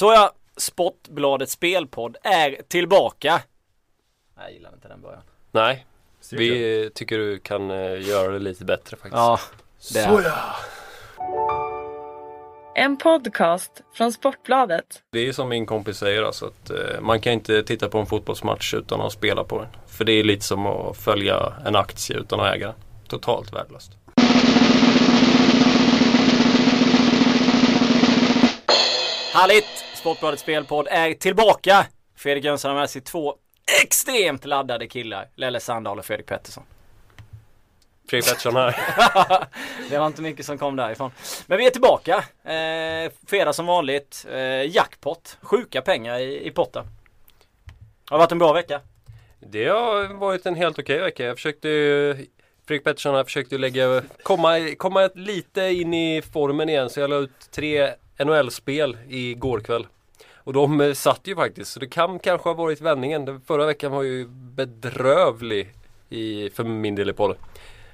Så ja, Sportbladets spelpodd är tillbaka. Jag gillar inte den början. Nej, vi tycker du kan eh, göra det lite bättre faktiskt. Ja, det är. Såja! En podcast från Sportbladet. Det är som min kompis säger alltså att eh, man kan inte titta på en fotbollsmatch utan att spela på den. För det är lite som att följa en aktie utan att äga den. Totalt värdelöst. Härligt! Sportbladets spelpodd är tillbaka. Fredrik Jönsson har med sig två extremt laddade killar. Lelle Sandahl och Fredrik Pettersson. Fredrik Pettersson här. det var inte mycket som kom därifrån. Men vi är tillbaka. Eh, fredag som vanligt. Eh, jackpot. Sjuka pengar i, i potten. Har det varit en bra vecka? Det har varit en helt okej vecka. Jag försökte Fredrik Pettersson här försökte lägga, komma, komma lite in i formen igen så jag la ut tre NHL-spel igår kväll. Och de eh, satt ju faktiskt, så det kan kanske ha varit vändningen. Den förra veckan var ju bedrövlig i, för min del i podden.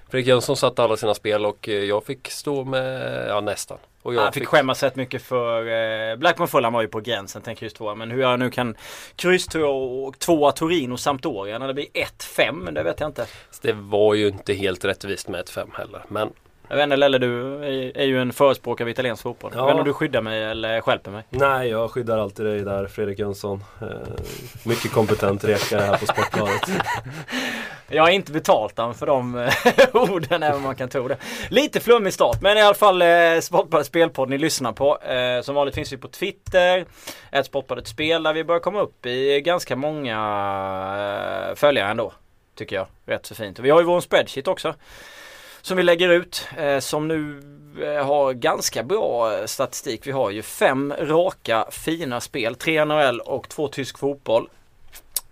Fredrik Jönsson satte alla sina spel och eh, jag fick stå med, ja nästan. Och jag Han fick skämmas rätt mycket för eh, Blackburn Fulham var ju på gränsen till kryss 2 Men hur jag nu kan kryss 2 och tvåa Torino Sampdoria när det blir 1-5 det vet jag inte. Det var ju inte helt rättvist med 1-5 heller. Men Jag vet inte Lelle du är, ju en förespråkare av italiensk fotboll. Ja. Jag vet inte om du skyddar mig eller stjälper mig. Nej, jag skyddar alltid dig där Fredrik Jönsson. Eh, mycket kompetent rekare här på Sportbladet. Jag har inte betalt han för de eh, orden även om man kan tro det. Lite flummig start men i alla fall eh, Sportbladet Spelpodd ni lyssnar på. Eh, som vanligt finns vi på Twitter. Ett Sportbladet Spel där vi börjar komma upp i ganska många eh, följare ändå. Tycker jag. Rätt så fint. Och vi har ju vår spreadsheet också. Som vi lägger ut. Eh, som nu eh, har ganska bra eh, statistik. Vi har ju fem raka fina spel. Tre NHL och två tysk fotboll.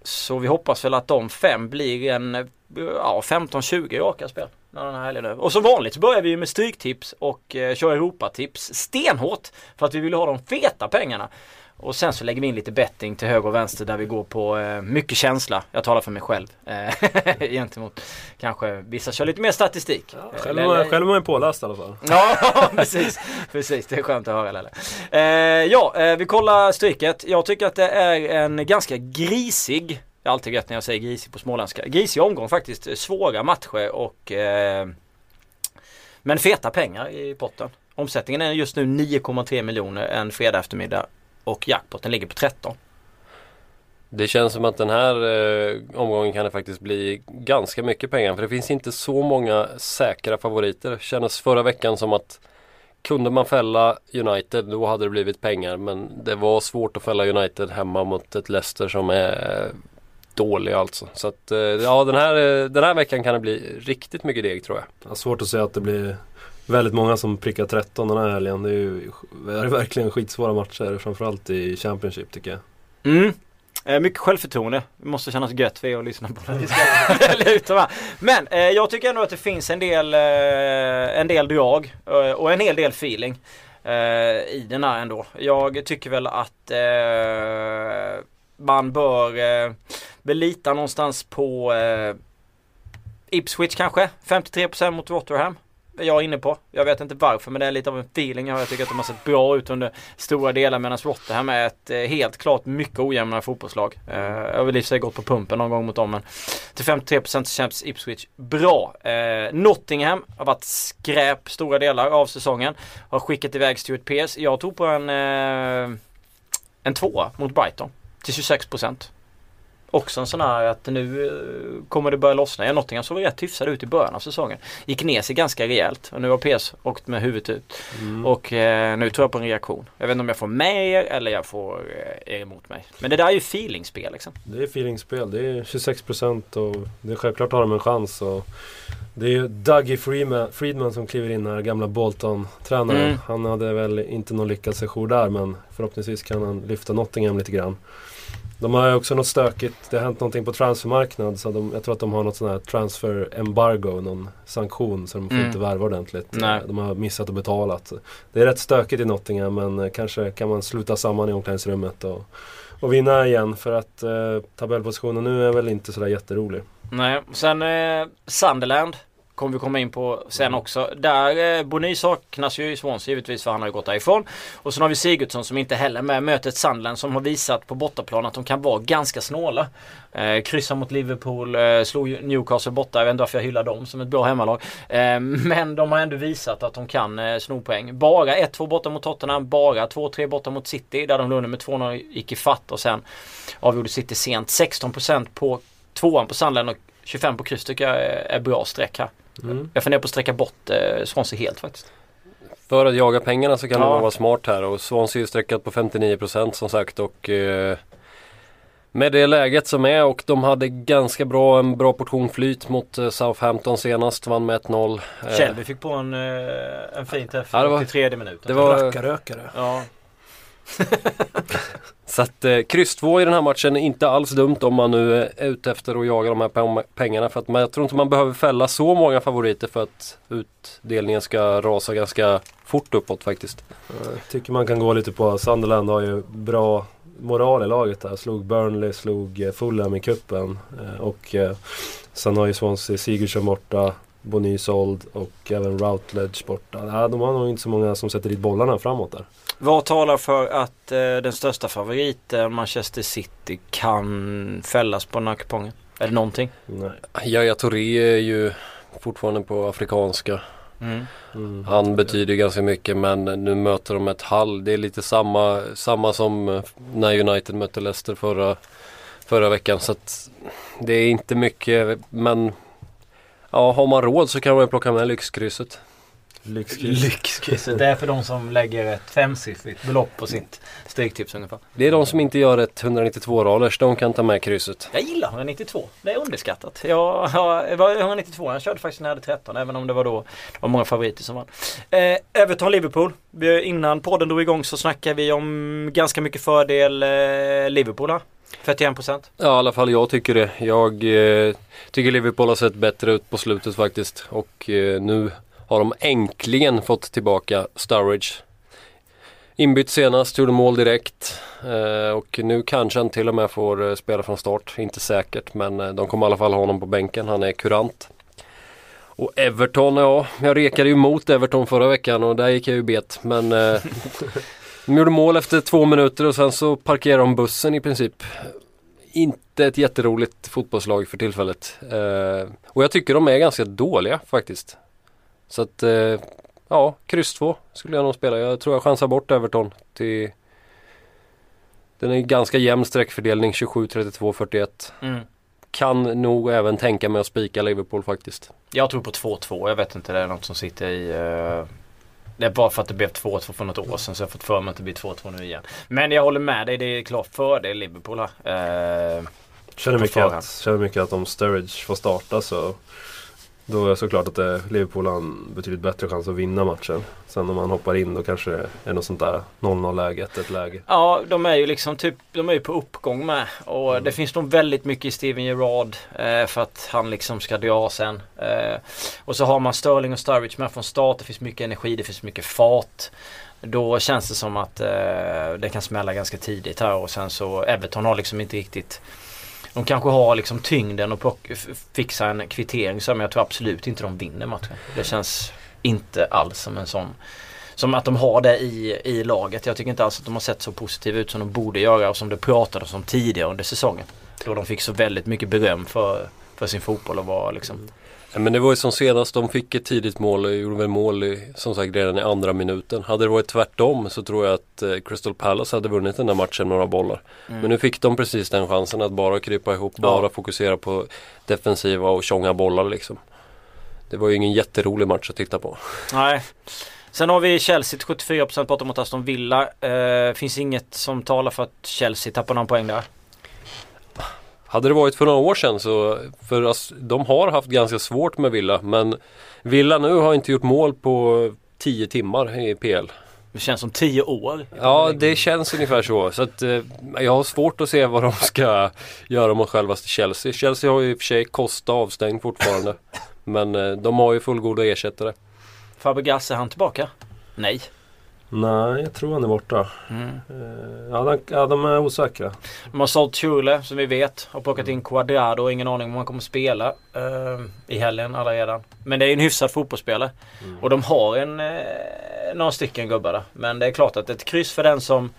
Så vi hoppas väl att de fem blir en eh, ja, 15-20 raka spel. när Den här helgen är. Och som vanligt så börjar vi ju med stryktips och eh, kör Europatips stenhårt. För att vi vill ha de feta pengarna. Och sen så lägger vi in lite betting till höger och vänster där vi går på eh, mycket känsla. Jag talar för mig själv. Eh, gentemot kanske vissa kör lite mer statistik. Eh, Själv Lelle- jag- själv var jag påläst i alla fall. Ja, precis. Precis, det är skönt att höra Lelle. Eh, ja, eh, vi kollar stryket. Jag tycker att det är en ganska grisig, det är alltid rätt när jag säger grisig på småländska, grisig omgång faktiskt. Svåra matcher och eh, men feta pengar i potten. Omsättningen är just nu 9,3 miljoner en fredag eftermiddag och jackpotten ligger på 13. Det känns som att den här eh, omgången kan det faktiskt bli ganska mycket pengar. För det finns inte så många säkra favoriter. Det kändes förra veckan som att kunde man fälla United då hade det blivit pengar. Men det var svårt att fälla United hemma mot ett Leicester som är eh, dålig alltså. Så att eh, ja den här, eh, den här veckan kan det bli riktigt mycket deg tror jag. Har svårt att säga att det blir väldigt många som prickar 13 den här helgen. Det är ju det är verkligen skitsvåra matcher. Framförallt i Championship tycker jag. Mm. Eh, mycket självförtroende. Det måste kännas gött för er att lyssna på när vi ska välja ut de här. Men eh, jag tycker ändå att det finns en del, eh, en del drag eh, och en hel del feeling eh, i den här ändå. Jag tycker väl att eh, man bör eh, belita någonstans på eh, Ipswich kanske. 53% mot Rotherham är jag inne på. Jag vet inte varför men det är lite av en feeling jag har. Jag tycker att de har sett bra ut under stora delar medan Rotherham är ett eh, helt klart mycket ojämnare fotbollslag. Eh, jag har väl i och för sig gått på pumpen någon gång mot dem men till 53% känns Ipswich bra. Eh, Nottingham har varit skräp stora delar av säsongen. Har skickat iväg Stuart Pearce. Jag tror på en en tvåa mot Brighton till 26%. Också en sån här att nu eh, kommer det börja lossna. Ja, Nottingham såg rätt hyfsad ut i början av säsongen. Gick ner sig ganska rejält och nu har PS åkt med huvudet ut. Mm. Och eh, nu tror jag på en reaktion. Jag vet inte om jag får med er eller jag får eh, er emot mig. Men det där är ju feelingspel liksom. Det är feelingspel. Det är 26% och det är självklart har de en chans. Och det är ju Dougie Freeman, Friedman som kliver in här, gamla Bolton-tränaren. Mm. Han hade väl inte någon lyckad session där men förhoppningsvis kan han lyfta Nottingham lite grann. De har ju också något stökigt, det har hänt någonting på transfermarknad så de, jag tror att de har något sånt här transfer embargo, någon sanktion så de får Mm. inte värva ordentligt. Nej. De har missat att betala. Det är rätt stökigt i Nottingham men eh, kanske kan man sluta samman i omklädningsrummet och, och vinna igen för att eh, tabellpositionen nu är väl inte sådär jätterolig. Nej, sen eh, Sunderland Kommer vi komma in på sen också. Där eh, Bony saknas ju i Swans givetvis för han har ju gått därifrån. Och sen har vi Sigurdsson som inte heller med möter ett Sunderland som har visat på bortaplan att de kan vara ganska snåla. Eh, kryssa mot Liverpool, eh, slog Newcastle borta. Jag vet inte varför jag hyllar dem som ett bra hemmalag. Eh, men de har ändå visat att de kan eh, sno poäng. Bara 1-2 borta mot Tottenham, bara 2-3 borta mot City där de låg med 2-0 gick i fatt och sen avgjorde City sent. 16% på tvåan på Sunderland och 25 på kryss tycker jag är, är bra streck här. Mm. Jag funderar på att sträcka bort eh, Swansea helt faktiskt. För att jaga pengarna så kan Ja. man vara smart här och Swansea är ju streckat på 59% som sagt och eh, med det läget som är och de hade ganska bra, en bra portion flyt mot eh, Southampton senast, vann med 1-0. Eh, Shelby fick på en, eh, en fin träff Ja, det var- till tredje minuten. det var, Rackarrökare. Ja så att eh, kryss 2 i den här matchen är inte alls dumt om man nu är ute efter att jaga de här pengarna. För att man, jag tror inte man behöver fälla så många favoriter för att utdelningen ska rasa ganska fort uppåt faktiskt. Jag tycker man kan gå lite på Sunderland har ju bra moral i laget där. Slog Burnley, slog eh, Fulham i cupen. Eh, Och eh, sen har ju Swansea Sigurdsson borta, Bonny såld och även Routledge borta. Ja, de har nog inte så många som sätter dit bollarna framåt där. Vad talar för att eh, den största favoriten Manchester City kan fällas på den här kupongen? Det någonting? Nej. Yahya Touré är ju fortfarande på afrikanska. Mm. Mm. Han betyder ganska mycket men nu möter de ett Hall. Det är lite samma, samma som eh, när United mötte Leicester förra, förra veckan. Så att det är inte mycket men ja, har man råd så kan man ju plocka med lyxkrysset. Lyxkryss. Lyxkrysset. Det är för de som lägger ett femsiffrigt belopp på sitt stryktips ungefär. Det är de som inte gör ett 192 raders, de kan ta med krysset. Jag gillar 192. Det är underskattat. Jag, jag var 192. Jag körde faktiskt när jag hade 13 även om det var då det var många favoriter som vann. Eh, Everton-Liverpool. Innan podden drog igång så snackade vi om ganska mycket fördel eh, Liverpool här. 41%. Ja, i alla fall jag tycker det. Jag eh, tycker Liverpool har sett bättre ut på slutet faktiskt. Och eh, nu har de äntligen fått tillbaka Sturridge. Inbytt senast, gjorde mål direkt. Eh, och nu kanske han till och med får eh, spela från start. Inte säkert, men eh, de kommer i alla fall ha honom på bänken. Han är kurant. Och Everton, ja, jag rekade ju mot Everton förra veckan och där gick jag ju bet. Men eh, de gjorde mål efter två minuter och sen så parkerade de bussen i princip inte ett jätteroligt fotbollslag för tillfället. Eh, och jag tycker de är ganska dåliga faktiskt. Så att, eh, ja, kryss 2 skulle jag nog spela. Jag tror jag chansar bort Everton till Den är ganska jämn sträckfördelning 27, 32, 41. Mm. Kan nog även tänka mig att spika Liverpool faktiskt. Jag tror på 2-2. Jag vet inte, det är något som sitter i... eh, det är bara för att det blev 2-2 för något år sedan så jag har fått för mig att det blir 2-2 nu igen. Men jag håller med dig, det är klart fördel Liverpool här. Eh, Känner mycket, att, känner mycket att om Sturridge får starta så då är såklart att det, Liverpool har en betydligt bättre chans att vinna matchen. Sen om man hoppar in då kanske det är något sånt där 0-0 läge, 1 läge. Ja, de är ju liksom typ, de är ju på uppgång med. Och Mm. det finns nog väldigt mycket i Steven Gerrard eh, för att han liksom ska dra sen. Eh, och så har man Sterling och Sturridge med från start. Det finns mycket energi, det finns mycket fart. Då känns det som att eh, det kan smälla ganska tidigt här och sen så Everton har liksom inte riktigt de kanske har liksom tyngden och fixa en kvittering så men jag tror absolut inte de vinner matchen. Det känns inte alls som en sån som att de har det i, i laget. Jag tycker inte alls att de har sett så positiva ut som de borde göra och som det pratades om tidigare under säsongen. Då de fick så väldigt mycket beröm för, för sin fotboll och var liksom men det var ju som senast, de fick ett tidigt mål, och gjorde väl mål i, som sagt redan i andra minuten. Hade det varit tvärtom så tror jag att eh, Crystal Palace hade vunnit den där matchen några bollar. Mm. Men nu fick de precis den chansen att bara krypa ihop, bara Ja. fokusera på defensiva och tjonga bollar liksom. Det var ju ingen jätterolig match att titta på. Nej. Sen har vi Chelsea till 74% borta mot Aston Villa. Eh, finns inget som talar för att Chelsea tappar någon poäng där. Hade det varit för några år sedan så, för ass- de har haft ganska svårt med Villa men Villa nu har inte gjort mål på 10 timmar i PL. Det känns som 10 år. Ja, det känns ungefär så. Så att, eh, jag har svårt att se vad de ska göra mot självaste Chelsea. Chelsea har ju i och för sig Costa avstängd fortfarande. Men eh, de har ju fullgoda ersättare. Fabregas, är han tillbaka? Nej. Nej, jag tror han är borta. Mm. Eh, ja, de, ja, de är osäkra. De har sålt Chule som vi vet. Har plockat in Quadrado ingen aning om han kommer spela eh, i helgen alla redan. Men det är en hyfsad fotbollsspelare. Och de har en eh, några stycken gubbar där. Men det är klart att ett kryss för den som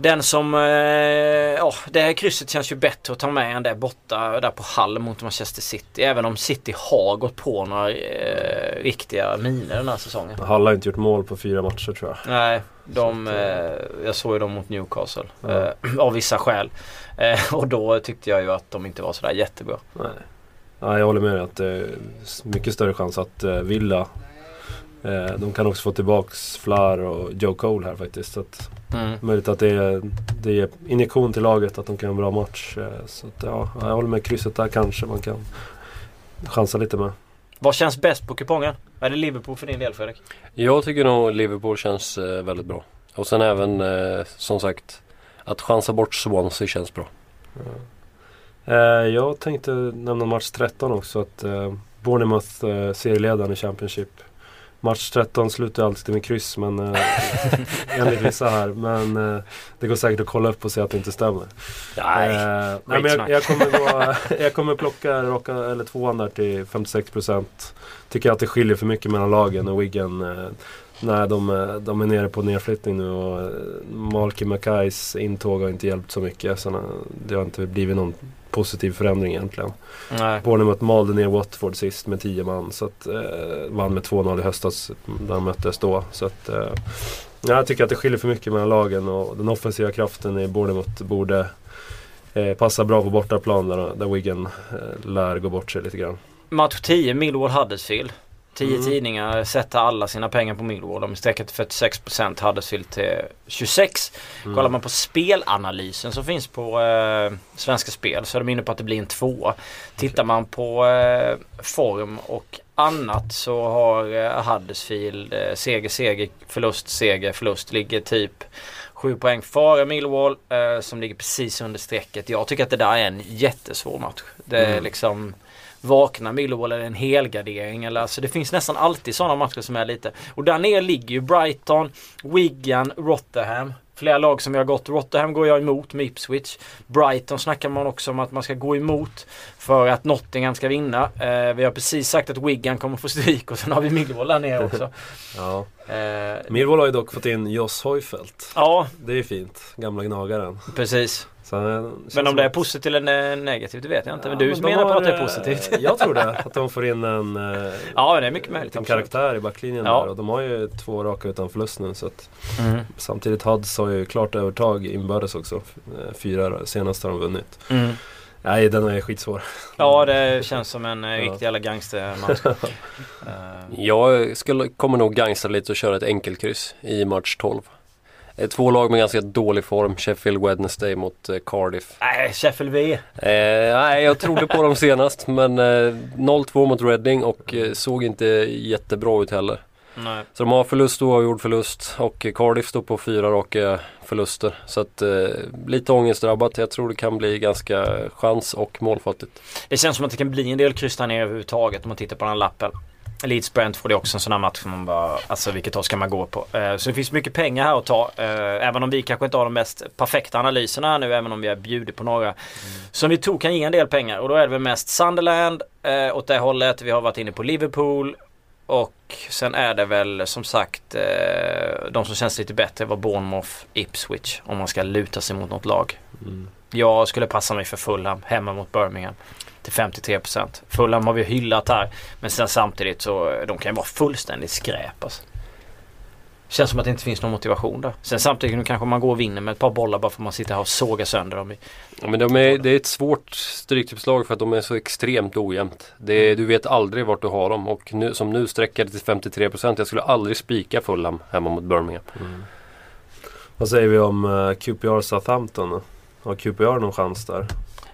den som, eh, ja det här krysset känns ju bättre att ta med än det borta där på Hall mot Manchester City. Även om City har gått på några eh, riktiga miner den här säsongen. Hall har inte gjort mål på fyra matcher tror jag. Nej, de, Så eh, jag såg ju dem mot Newcastle. Ja. Eh, av vissa skäl. Eh, och då tyckte jag ju att de inte var sådär jättebra. Nej. Ja, jag håller med dig att det är mycket större chans att eh, Villa eh, De kan också få tillbaks Flar och Joe Cole här faktiskt. Så att, Mm. möjligt att det är, det är injektion till laget att de kan göra en bra match. Eh, så att, ja, jag håller med krysset där kanske man kan chansa lite med. Vad känns bäst på kupongen? Är det Liverpool för din del Fredrik? Jag tycker nog Liverpool känns eh, väldigt bra. Och sen även eh, som sagt att chansa bort Swansea känns bra. Eh, jag tänkte nämna match 13 också. Att eh, Bournemouth eh, serieledaren i Championship. Match 13 slutar alltid med kryss men eh, enligt vissa här. Men eh, det går säkert att kolla upp och se att det inte stämmer. Nej. Eh, nej men jag, jag, kommer gå, jag kommer plocka raka, eller tvåan där till 56%. Tycker att det skiljer för mycket mellan lagen och Wigan. Eh, nej, de, de är nere på nedflyttning nu och eh, Malky Mackays intåg har inte hjälpt så mycket. Så det har inte blivit någon positiv förändring egentligen. Nej. Bournemouth malde ner Watford sist med 10 man. Så att, eh, vann med 2-0 i höstas där de möttes då. Så att, eh, ja, jag tycker att det skiljer för mycket mellan lagen och den offensiva kraften i Bournemouth borde eh, passa bra på bortaplan där, där Wigan eh, lär gå bort sig lite grann. Match 10, Millwall Huddersfield. 10 Mm. tidningar sätter alla sina pengar på Millwall. De sträcker till 46%, Huddersfield till 26%. Mm. Kollar man på spelanalysen som finns på eh, Svenska Spel så är de inne på att det blir en tvåa. Tittar man på eh, form och annat så har eh, Huddersfield eh, seger, seger, förlust, seger, förlust. Ligger typ 7 poäng före Millwall eh, som ligger precis under strecket. Jag tycker att det där är en jättesvår match. Det är Mm. liksom Vaknar Millwall eller en helgardering eller alltså det finns nästan alltid sådana matcher som är lite Och där nere ligger ju Brighton, Wigan, Rotherham Flera lag som jag har gått. Rotherham går jag emot med Ipswich. Brighton snackar man också om att man ska gå emot för att Nottingham ska vinna. Eh, vi har precis sagt att Wigan kommer få stryk och sen har vi Millwall där nere också. Ja. Eh, Millwall har ju dock fått in Joss Hojfeldt. ja, Det är ju fint. Gamla gnagaren. precis. Så, eh, Men om det är positivt eller negativt det vet jag inte. Men du de menar på har, att det är eh, positivt. Jag tror det. Att de får in en eh, Ja, det är mycket möjligt. absolut. karaktär i backlinjen Ja. där. Och de har ju två raka utan förlust nu. Så att Mm. Samtidigt Huds har ju klart övertag inbördes också. Fyra senast har de vunnit. Mm. Nej, den är skitsvår. Ja, det känns som en eh, riktig jävla gangstermatch. Jag skulle, kommer nog gangsta lite och köra ett enkelkryss i match 12. Eh, Två lag med ganska dålig form. Sheffield Wednesday mot eh, Cardiff. Nej, Sheffield V. Eh, nej, jag trodde på dem senast men eh, 0-2 mot Reading och såg inte jättebra ut heller. Nej. Så de har förlust och oavgjord förlust och Cardiff står på fyra raka förluster. Så att eh, lite ångestdrabbat. Jag tror det kan bli ganska chans och målfattigt. Det känns som att det kan bli en del kryss där nere överhuvudtaget om man tittar på den här lappen. Leeds Brentford är också en sån här match som man bara, alltså vilket håll ska man gå på? Eh, så det finns mycket pengar här att ta. Eh, även om vi kanske inte har de mest perfekta analyserna här nu, även om vi har bjudit på några. Som vi tror kan ge en del pengar och då är det väl mest Sunderland eh, åt det hållet. Vi har varit inne på Liverpool. Och sen är det väl som sagt de som känns lite bättre var Bournemouth, Ipswich om man ska luta sig mot något lag. Mm. Jag skulle passa mig för Fulham hemma mot Birmingham. Till 53%. Fulham har vi hyllat här. Men sen samtidigt så de kan ju vara fullständigt skräp alltså. Känns som att det inte finns någon motivation där. Sen samtidigt nu kanske man går och vinner med ett par bollar bara för att man sitter här och sågar sönder dem. i- Ja, men de är, det är ett svårt stryktipslag för att de är så extremt ojämnt. Det är, du vet aldrig vart du har dem och nu, som nu sträcker det till 53%. Jag skulle aldrig spika Fulham hemma mot Birmingham. Mm. Vad säger vi om QPR Southampton då? Har QPR någon chans där?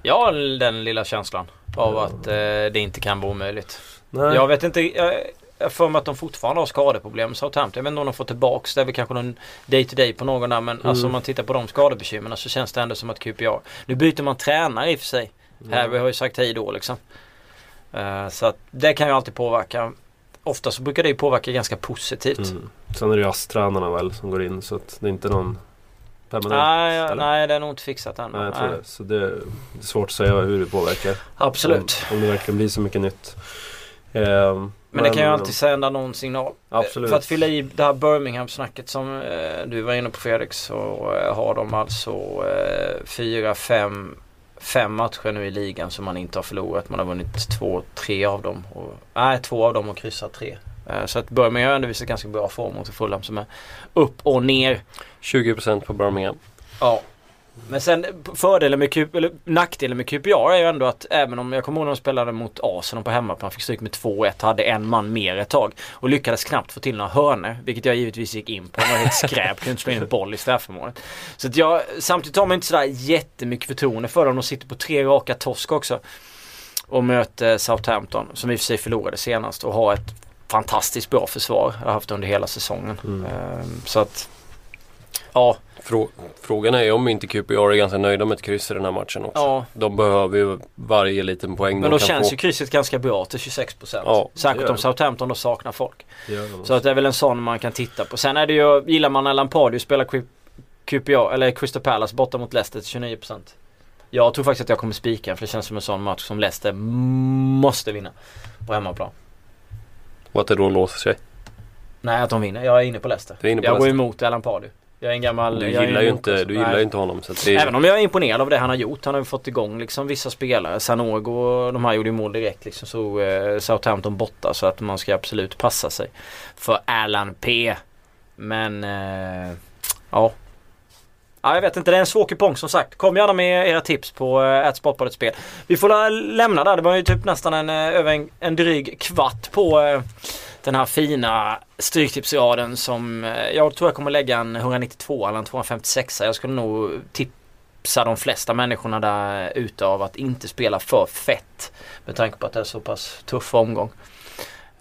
Ja, den lilla känslan av att eh, det inte kan vara omöjligt. Nej. Jag vet inte. Jag, jag får mig att de fortfarande har skadeproblem Southampton. Jag vet inte om de får tillbaks det. är väl kanske någon day to day på någon där. Men Mm. alltså om man tittar på de skadebekymren så känns det ändå som att QPR. Nu byter man tränare i och för sig. Mm. Harry har ju sagt hej då liksom. Eh, så att det kan ju alltid påverka. ofta så brukar det ju påverka ganska positivt. Mm. Sen är det ju ASS-tränarna väl som går in så att det är inte någon permanent. Nej, nej, det är nog inte fixat än. Nej, jag tror Nej. det. Så det är svårt att säga hur det påverkar. Absolut. Om, om det verkligen blir så mycket nytt. Ehm, Men det kan ju alltid sända någon signal. Absolut. För att fylla i det här Birmingham-snacket som eh, du var inne på Fredrik så eh, har de alltså eh, fyra, fem, fem matcher nu i ligan som man inte har förlorat. Man har vunnit två, tre av dem. Och, nej, två av dem och kryssat tre. Eh, så att Birmingham har ändå visat ganska bra form mot Fulham som är upp och ner. 20% på Birmingham. Ja. Men sen fördelen med Q, eller nackdelen med QPR är ju ändå att även om jag kommer ihåg när de spelade mot Arsenal på hemmaplan fick stryk med 2-1 hade en man mer ett tag och lyckades knappt få till några hörnor vilket jag givetvis gick in på. Det var helt skräp, kunde inte slå in en boll i straffområdet. Så att jag, samtidigt har man inte sådär jättemycket förtroende för dem. De sitter på tre raka torsk också. Och möter Southampton som i och för sig förlorade senast och har ett fantastiskt bra försvar. Har haft under hela säsongen. Mm. Ehm, Så att Ja, Frå frågan är om inte QPR är ganska nöjda med ett kryss i den här matchen också. ja De behöver ju varje liten poäng Men då känns få. ju krysset ganska bra till 26%. Ja, Särskilt om Southampton då saknar folk. Så att det är väl en sån man kan titta på. Sen är det ju, gillar man när Lampard spelar Q- QPR, eller Crystal Palace borta mot Leicester till 29%. Jag tror faktiskt att jag kommer spika för det känns som en sån match som Leicester måste vinna. På hemmaplan. Och att det då låser sig. Nej att de vinner, jag är inne på Leicester. Du är inne på jag går Leicester. emot Alan Pardew. Jag är en gammal... Du gillar ju inte, du gillar Nej. inte honom. Så det Även om jag är imponerad av det han har gjort. Han har ju fått igång liksom vissa spelare. Sanogo och de här gjorde ju mål direkt liksom. Så eh, Southampton borta. Så att man ska absolut passa sig för Alan P. Men eh, ja. Ja, jag vet inte, det är en svår kupong som sagt. Kom gärna med era tips på äh, Sportbladets spel. Vi får lämna där. Det var ju typ nästan en, eh, över en, en dryg kvart på eh, den här fina Stryktipsraden som eh, jag tror jag kommer lägga en 192 eller en 256. Jag skulle nog tipsa de flesta människorna där ute av att inte spela för fett. Med tanke på att det är så pass tuff omgång.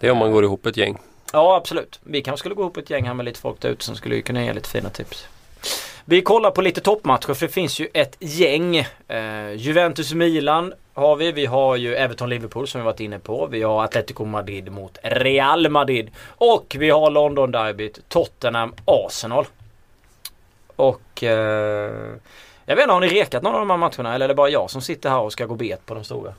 det är om man går ihop ett gäng. Ja absolut. Vi kanske skulle gå ihop ett gäng här med lite folk där ute som skulle kunna ge lite fina tips. Vi kollar på lite toppmatcher för det finns ju ett gäng. Eh, Juventus-Milan har vi. Vi har ju Everton-Liverpool som vi varit inne på. Vi har Atletico Madrid mot Real Madrid. Och vi har London-derbyt Tottenham-Arsenal. Och eh, jag vet inte, har ni rekat någon av de här matcherna? Eller är det bara jag som sitter här och ska gå bet på de stora?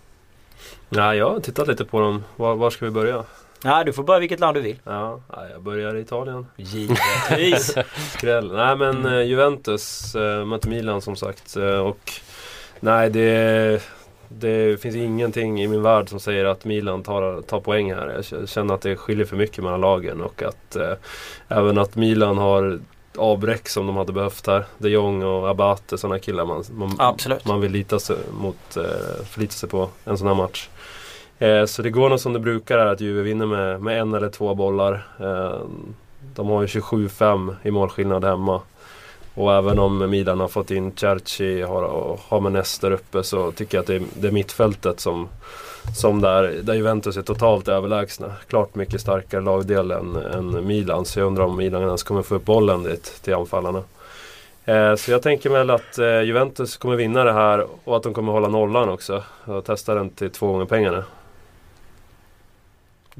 Nej, jag har tittat lite på dem. Var, var ska vi börja? Nej, du får börja vilket land du vill. Ja, jag börjar i Italien. Givetvis. Skräll. Nej men Mm. eh, Juventus äh, möter Milan som sagt. eh, och nej det, det finns ingenting i min värld som säger att Milan tar, tar poäng här. Jag känner att det skiljer för mycket mellan lagen och att eh, även att Milan har avbräck som de hade behövt här. De Jong och Abate, sådana killar man, man, Absolut. man vill lita sig, mot, eh, förlita sig på en sån här match. Eh, så det går nog som det brukar är att Juve vinner med, med en eller två bollar. Eh, de har ju 27-5 i målskillnad hemma. Och även om Milan har fått in Cerci har, och har Menes där uppe så tycker jag att det är, det är mittfältet som, som där, där Juventus är totalt överlägsna. Klart mycket starkare lagdel än, än Milan. Så jag undrar om Milan ens kommer få upp bollen dit till anfallarna. Eh, så jag tänker väl att eh, Juventus kommer vinna det här och att de kommer hålla nollan också. Och testa den till två gånger pengarna.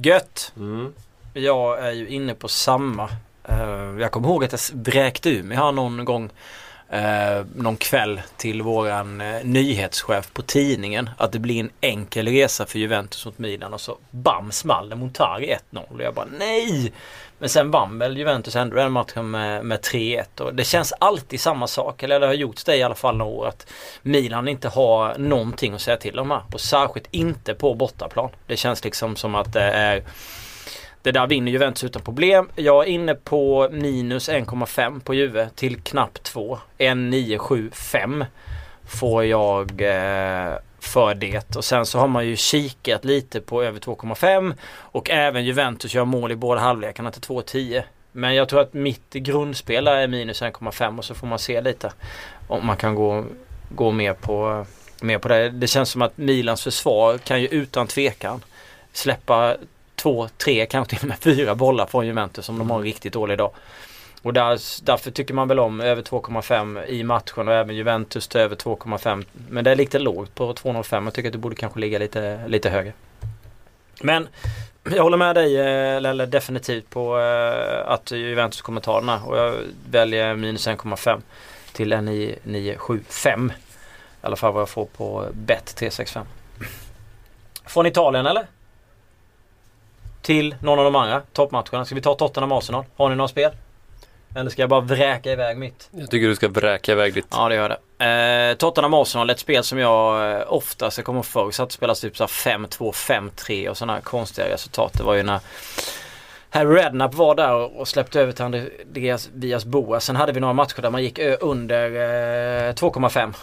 Gött! Mm. Jag är ju inne på samma. Eh, jag kommer ihåg att jag vräkte ur mig här någon gång eh, någon kväll till våran eh, nyhetschef på tidningen att det blir en enkel resa för Juventus mot Milan och så bam small det Montari 1-0 och jag bara nej! Men sen vann väl Juventus ändå den matchen med, med 3-1 och det känns alltid samma sak, eller det har gjorts det i alla fall några år att Milan inte har någonting att säga till om här och särskilt inte på bortaplan. Det känns liksom som att det är det där vinner Juventus utan problem. Jag är inne på minus 1,5 på Juve till knappt 2. 1,975 får jag eh, för det. Och sen så har man ju kikat lite på över 2,5 och även Juventus gör mål i båda halvlekarna till 2,10. Men jag tror att mitt grundspel är minus 1,5 och så får man se lite om man kan gå, gå mer på, Mer på det. Det känns som att Milans försvar kan ju utan tvekan släppa två, tre, kanske till och med fyra bollar från Juventus om de har en riktigt dålig dag. Och där, därför tycker man väl om över 2,5 i matchen och även Juventus till över 2,5. Men det är lite lågt på 2,05. Jag tycker att det borde kanske ligga lite, lite högre. Men jag håller med dig eh, Lelle definitivt på eh, att Juventus kommer ta den här och jag väljer minus 1,5 till en 975. I alla fall vad jag får på bet 365. Från Italien eller? Till någon av de andra toppmatcherna. Ska vi ta Tottenham Arsenal? Har ni några spel? Eller ska jag bara vräka iväg mitt? Jag tycker du ska vräka iväg ditt. Ja det gör det. Eh, Tottenham Arsenal, ett spel som jag eh, oftast, jag kommer förr, satt och spelade typ så här 5-2, 5-3 och sådana här konstiga resultat. Det var ju när Harry Redknapp var där och, släppte över till Andreas Vias. Sen hade vi några matcher där man gick under eh, 2,5.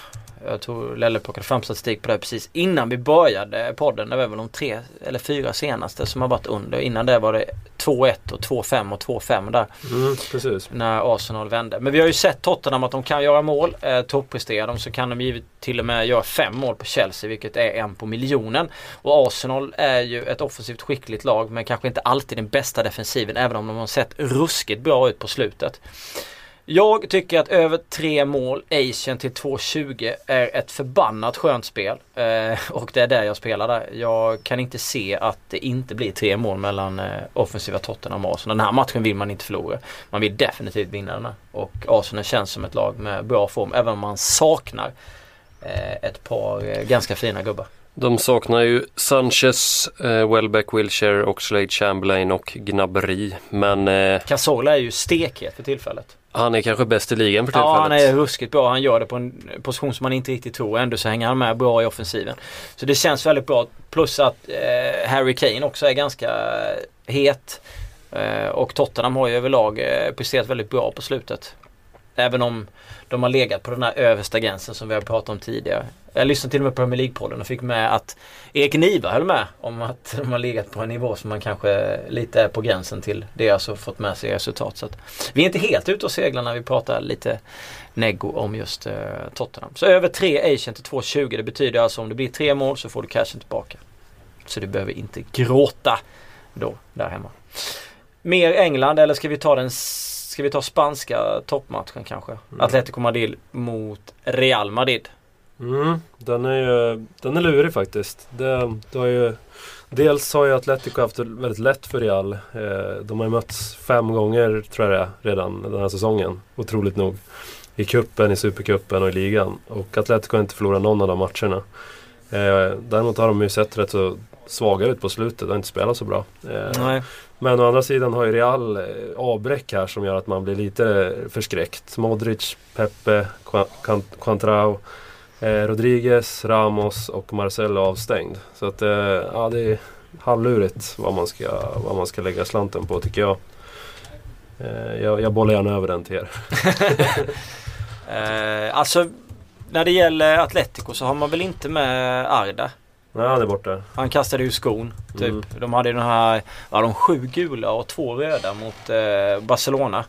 Jag tror Lelle plockade fram statistik på det precis innan vi började podden. Det var väl de tre eller fyra senaste som har varit under. Innan det var det 2-1 och 2-5 och 2-5 där. Mm, precis. När Arsenal vände. Men vi har ju sett Tottenham att de kan göra mål. Eh, toppresterar de så kan de givet till och med göra fem mål på Chelsea vilket är en på miljonen. Och Arsenal är ju ett offensivt skickligt lag men kanske inte alltid den bästa defensiven även om de har sett ruskigt bra ut på slutet. Jag tycker att över tre mål, Asian till 2,20 är ett förbannat skönt spel. Eh, och det är där jag spelar där. Jag kan inte se att det inte blir tre mål mellan eh, offensiva Tottenham och Arsenal. Den här matchen vill man inte förlora. Man vill definitivt vinna den här. Och Arsenal känns som ett lag med bra form även om man saknar eh, ett par eh, ganska fina gubbar. De saknar ju Sanchez, eh, Welbeck, Wilshire, Oxlade, Chamberlain och Gnabry. Men eh, Cazorla är ju stekhet för tillfället. Han är kanske bäst i ligan för tillfället. Ja, han är ruskigt bra. Han gör det på en position som man inte riktigt tror. Ändå så hänger han med bra i offensiven. Så det känns väldigt bra. Plus att eh, Harry Kane också är ganska het. Eh, och Tottenham har ju överlag eh, presterat väldigt bra på slutet. Även om de har legat på den här översta gränsen som vi har pratat om tidigare. Jag lyssnade till och med på Premier League-podden och fick med att Erik Niva höll med om att de har legat på en nivå som man kanske lite är på gränsen till det jag alltså fått med sig i resultat. Så att vi är inte helt ute och seglar när vi pratar lite neggo om just eh, Tottenham. Så över 3 Asian till 2,20 det betyder alltså om det blir tre mål så får du cashen tillbaka. Så du behöver inte gråta då där hemma. Mer England eller ska vi ta den Ska vi ta spanska toppmatchen kanske? Atletico Madrid mot Real Madrid. Mm, den är ju den är lurig faktiskt. Det, det har ju, dels har ju Atletico haft det väldigt lätt för Real. Eh, de har ju mötts fem gånger tror jag det är, redan den här säsongen. Otroligt nog. I kuppen, i Supercupen och i ligan. Och Atletico har inte förlorat någon av de matcherna. Eh, däremot har de ju sett rätt så svaga ut på slutet. Har inte spelat så bra. Eh, Nej. men å andra sidan har ju Real eh, avbräck här som gör att man blir lite förskräckt. Modric, Pepe, Quantrao, eh, Rodriguez, Ramos och Marcelo avstängd. Så att ja, det är halvlurigt vad man ska, vad man ska lägga slanten på tycker jag. Jag, jag bollar gärna över den till er. Eh, alltså när det gäller Atletico så har man väl inte med Arda. Nej, han är borta. Han kastade ju skon. Typ. Mm. De hade ju den här, ja de sju gula och två röda mot eh, Barcelona.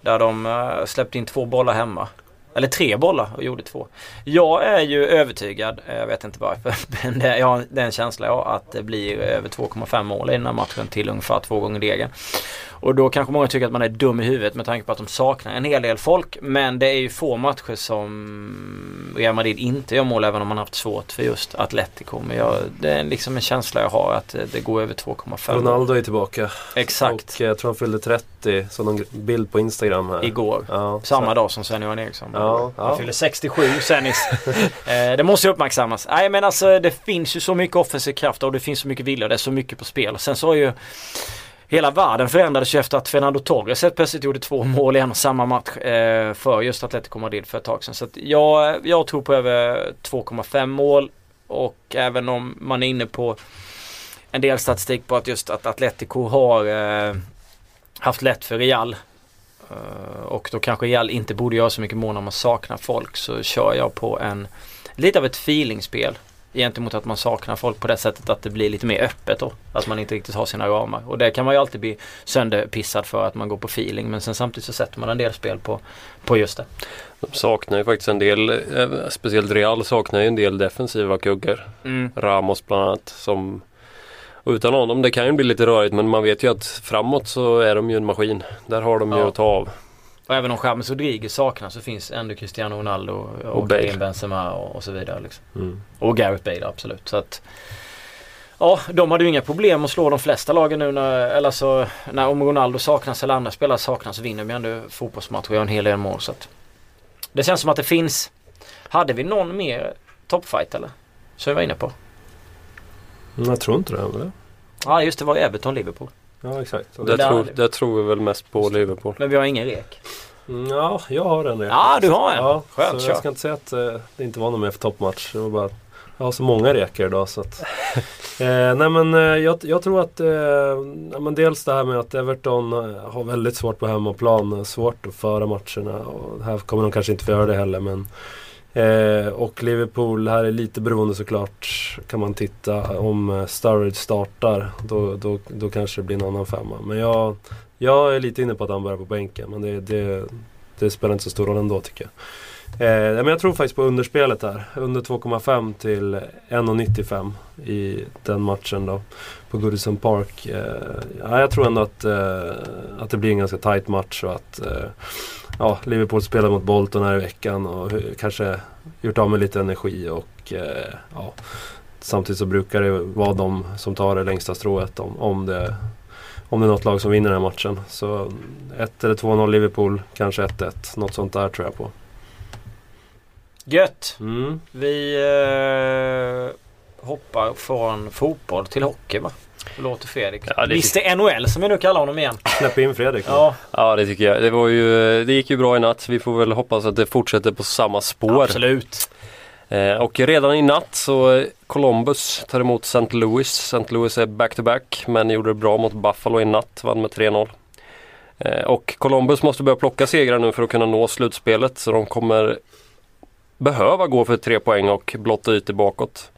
Där de eh, släppte in två bollar hemma. Eller tre bollar och gjorde två. Jag är ju övertygad, eh, jag vet inte varför, men det, jag har den känslan jag att det blir över 2,5 mål i den här matchen till ungefär två gånger degen. Och då kanske många tycker att man är dum i huvudet med tanke på att de saknar en hel del folk. Men det är ju få matcher som Real Madrid inte gör mål även om man haft svårt för just Atletico. Men jag, det är liksom en känsla jag har att eh, det går över 2,5 mål. Ronaldo är tillbaka. Exakt. Och eh, jag tror han fyllde 30. Så någon bild på Instagram här. Igår. Ja, Samma så- dag som Sven-Göran Eriksson. Ja, Han ja. fyller 67 Sennis. eh, det måste ju uppmärksammas. Nej men alltså det finns ju så mycket offensiv kraft och det finns så mycket vilja och det är så mycket på spel. Sen så har ju Hela världen förändrades ju efter att Fernando Torres helt plötsligt gjorde två mål i en och samma match eh, för just Atletico Madrid för ett tag sedan. Så att jag, jag tror på över 2,5 mål och även om man är inne på en del statistik på att just att Atletico har eh, haft lätt för Real Eh, och då kanske Real inte borde göra så mycket mål när man saknar folk så kör jag på en lite av ett feelingspel gentemot att man saknar folk på det sättet att det blir lite mer öppet då. Att man inte riktigt har sina ramar. Och det kan man ju alltid bli sönderpissad för att man går på feeling men sen samtidigt så sätter man en del spel på, på just det. De saknar ju faktiskt en del, eh, speciellt Real saknar ju en del defensiva kuggar. Mm. Ramos bland annat som och utan honom, det kan ju bli lite rörigt men man vet ju att framåt så är de ju en maskin. Där har de ju Ja. att ta av. Och även om James Rodriguez saknas så finns ändå Cristiano Ronaldo och, Och Benzema och, och så vidare. Liksom. Mm. Och Gareth Bale absolut. Så att, Ja, de hade ju inga problem att slå de flesta lagen nu när, eller så, när om Ronaldo saknas eller andra spelare saknas så vinner de ju ändå fotbollsmatcher och gör en hel del mål. Så att det känns som att det finns. Hade vi någon mer toppfight eller? Så jag var inne på. Mm, Jag tror inte det. Eller? Ja just det var Everton-Liverpool. Ja exakt. Det, där- tror, det tror vi väl mest på Liverpool. Men vi har ingen rek. Mm, Ja, jag har en rek. Ja, du har en. Ja, Skönt, så jag ska inte säga att eh, det inte var någon mer för toppmatch. Det var bara att jag har så många rekor idag så att... eh, nej men eh, jag, jag tror att... Eh, ja, men dels det här med att Everton eh, har väldigt svårt på hemmaplan. eh, Svårt att föra matcherna. Och här kommer de kanske inte få göra det heller men... Eh, och Liverpool, här är lite beroende såklart. Kan man titta om eh, Sturridge startar. Då, då, då kanske det blir en annan femma. Men jag, jag är lite inne på att han börjar på bänken. Men det, det, det spelar inte så stor roll ändå tycker jag. Eh, men jag tror faktiskt på underspelet här. Under 2,5 till 1,95 i den matchen då. På Goodison Park. Eh, ja, jag tror ändå att, eh, att det blir en ganska tight match och att eh, ja, Liverpool spelar mot Bolton här i veckan och kanske gjort av med lite energi och eh, ja, samtidigt så brukar det vara de som tar det längsta strået om, om, det, om det är något lag som vinner den här matchen. Så 1 eller 2-0 Liverpool, kanske 1-1. Något sånt där tror jag på. Gött! Mm. Vi eh, hoppar från fotboll till hockey va? Låter Fredrik. Ja, det Mr NHL som vi nu kallar honom igen. Släpp in Fredrik. Ja, Ja det tycker jag. Det, var ju, det gick ju bra i natt. Vi får väl hoppas att det fortsätter på samma spår. absolut. Eh, och redan i natt så eh, Columbus tar emot St. Louis. St. Louis är back-to-back men gjorde det bra mot Buffalo i natt. Vann med 3-0. Eh, och Columbus måste börja plocka segrar nu för att kunna nå slutspelet. Så de kommer behöva gå för tre poäng och blotta ytor bakåt.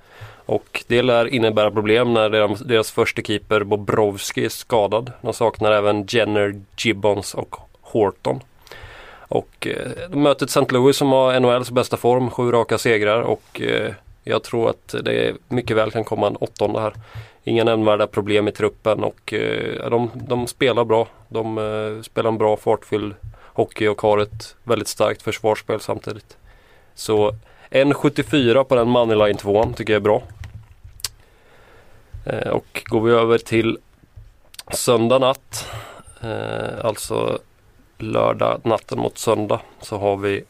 Och det lär innebära problem när deras, deras första keeper Bobrovski är skadad. De saknar även Jenner, Gibbons och Horton. Och eh, de möter St. Louis som har NHLs bästa form, sju raka segrar och eh, jag tror att det mycket väl kan komma en åttonde här. Inga nämnvärda problem i truppen och eh, de, de spelar bra. De eh, spelar en bra fartfylld hockey och har ett väldigt starkt försvarsspel samtidigt. Så 1,74 på den moneyline 2 tycker jag är bra. Eh, och går vi över till söndag natt, eh, alltså lördag natten mot söndag så har vi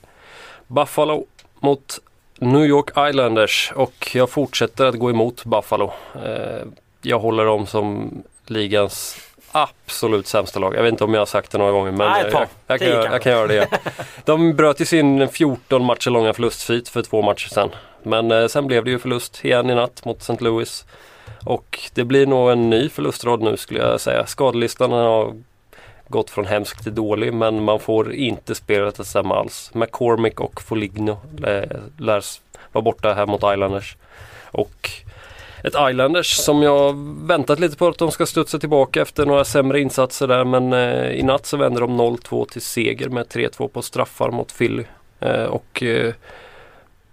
Buffalo mot New York Islanders och jag fortsätter att gå emot Buffalo. Eh, jag håller dem som ligans absolut sämsta lag. Jag vet inte om jag har sagt det några gånger men Nej, jag, jag, kan, göra- jag kan göra det. igen. De bröt ju sin 14 matcher långa förlustsvit för två matcher sedan. Men eh, sen blev det ju förlust igen i natt mot St. Louis. Och det blir nog en ny förlustrad nu skulle jag säga. Skadelistan har gått från hemsk till dålig men man får inte spelet att stämma alls. McCormick och Foligno lä- lärs vara borta här mot Islanders. Och ett Islanders som jag väntat lite på att de ska studsa tillbaka efter några sämre insatser där men eh, i natt så vänder de 0-2 till seger med 3-2 på straffar mot Philly. Eh, och eh,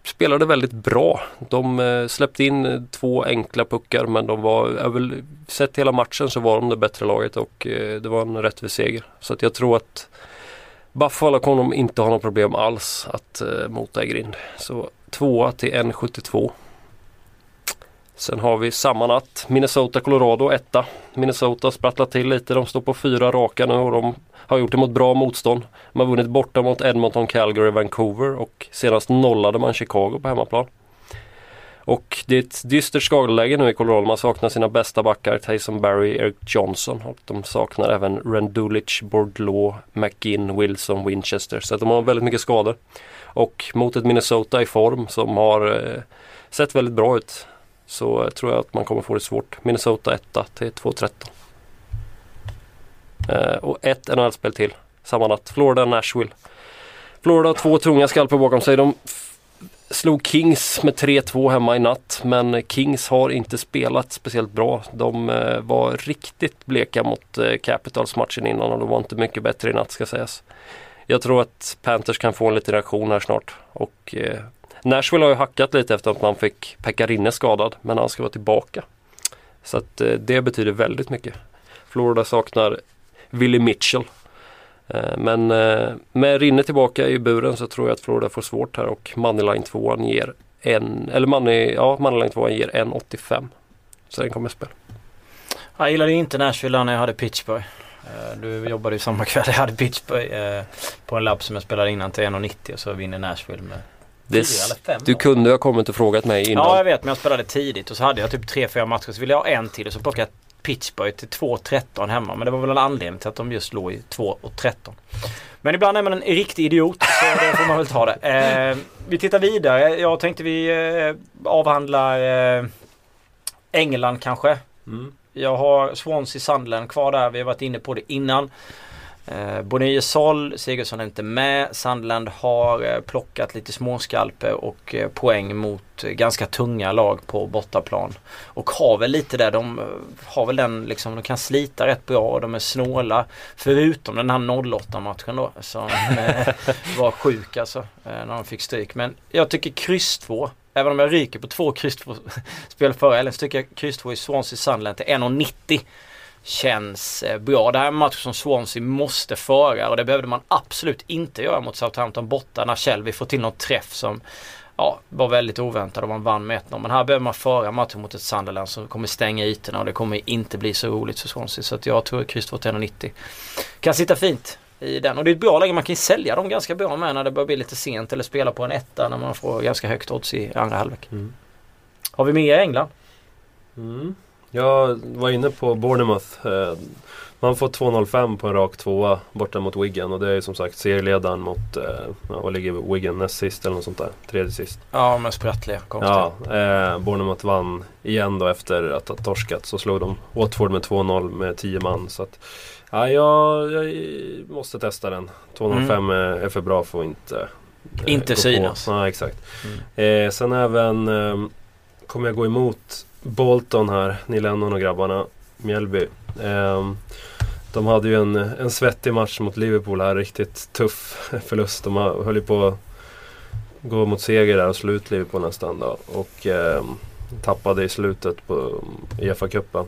spelade väldigt bra. De eh, släppte in eh, två enkla puckar men de var, väl, sett hela matchen så var de det bättre laget och eh, det var en rättvis seger. Så att jag tror att Buffalo kommer de inte ha några problem alls att eh, mota i grind. Så tvåa till 1,72. Sen har vi samma natt Minnesota-Colorado etta. Minnesota sprattlar till lite. De står på fyra raka nu och de har gjort det mot bra motstånd. De har vunnit borta mot Edmonton, Calgary, Vancouver och senast nollade man Chicago på hemmaplan. Och det är ett dystert skadeläge nu i Colorado. Man saknar sina bästa backar, Tyson Barry, Eric Johnson och de saknar även Rendulic, Bordlaw, McGinn, Wilson, Winchester. Så att de har väldigt mycket skador. Och mot ett Minnesota i form som har eh, sett väldigt bra ut så tror jag att man kommer få det svårt. Minnesota 1 till 2-13. Eh, och ett NHL-spel till samma natt. Florida, Nashville. Florida har två tunga skalper bakom sig. De slog Kings med 3-2 hemma i natt. Men Kings har inte spelat speciellt bra. De eh, var riktigt bleka mot eh, Capitals matchen innan och de var inte mycket bättre i natt ska sägas. Jag tror att Panthers kan få en liten reaktion här snart. Och eh, Nashville har ju hackat lite efter att man fick Pekarinne skadad men han ska vara tillbaka. Så att eh, det betyder väldigt mycket. Florida saknar Willie Mitchell. Eh, men eh, med Rinne tillbaka i buren så tror jag att Florida får svårt här och Moneyline 2 ger en, eller money, ja, Moneyline 2 ger 1,85. Så den kommer spela. Jag gillade inte Nashville när jag hade Pittsburgh. Du jobbade ju samma kväll jag hade Pittsburgh på en labb som jag spelade innan till 1,90 och så vinner Nashville med det, du kunde ha kommit och frågat mig innan. Ja jag vet men jag spelade tidigt och så hade jag typ 3-4 matcher så ville jag ha en till och så plockade jag Pittsburgh till 2-13 hemma. Men det var väl en anledning till att de just låg i 2-13. Men ibland är man en riktig idiot så det får man väl ta det. Eh, vi tittar vidare. Jag tänkte vi eh, avhandlar eh, England kanske. Mm. Jag har Swansea Sunderland kvar där. Vi har varit inne på det innan. Eh, Bonnier Sol, Sigurdsson är inte med. Sunderland har eh, plockat lite småskalper och eh, poäng mot eh, ganska tunga lag på bortaplan. Och har väl lite där, de eh, har väl den liksom, de kan slita rätt bra och de är snåla. Förutom den här 08 matchen då som eh, var sjuk alltså. Eh, när de fick stryk. Men jag tycker kryss 2 Även om jag ryker på två kryss 2 spel förra helgen så tycker jag kryss 2 i Swansea Sunderland till 1,90 känns eh, bra. Det här är en match som Swansea måste föra och det behövde man absolut inte göra mot Southampton borta när Shelby får till någon träff som ja, var väldigt oväntad och man vann med 1-0. Men här behöver man föra matchen mot ett Sunderland som kommer stänga ytorna och det kommer inte bli så roligt för Swansea. Så att jag tror kryss 2 till 1,90 kan sitta fint i den. Och det är ett bra läge, man kan ju sälja dem ganska bra med när det börjar bli lite sent eller spela på en etta när man får ganska högt odds i andra halvlek. Mm. Har vi mer i England? Mm. Jag var inne på Bournemouth. Eh, Man får 2,05 på en rak tvåa borta mot Wigan och det är ju som sagt serieledaren mot, eh, ja, vad ligger Wigan näst sist eller något sånt där? Tredje sist. Ja, men sprattliga. Konstiga. Ja, eh, Bournemouth vann igen då efter att ha torskat. Så slog de Watford med 2-0 med 10 man. Så att, ja, jag, jag måste testa den. 2,05 är, är för bra för att inte eh, Inte synas. Ja, exakt. Mm. Eh, sen även eh, kommer jag gå emot Bolton här, Neil Lennon och grabbarna. Mjällby. Eh, de hade ju en, en svettig match mot Liverpool här, riktigt tuff förlust. De höll ju på att gå mot seger där och slå ut Liverpool nästan då. Och eh, tappade i slutet på um, Uefa-cupen.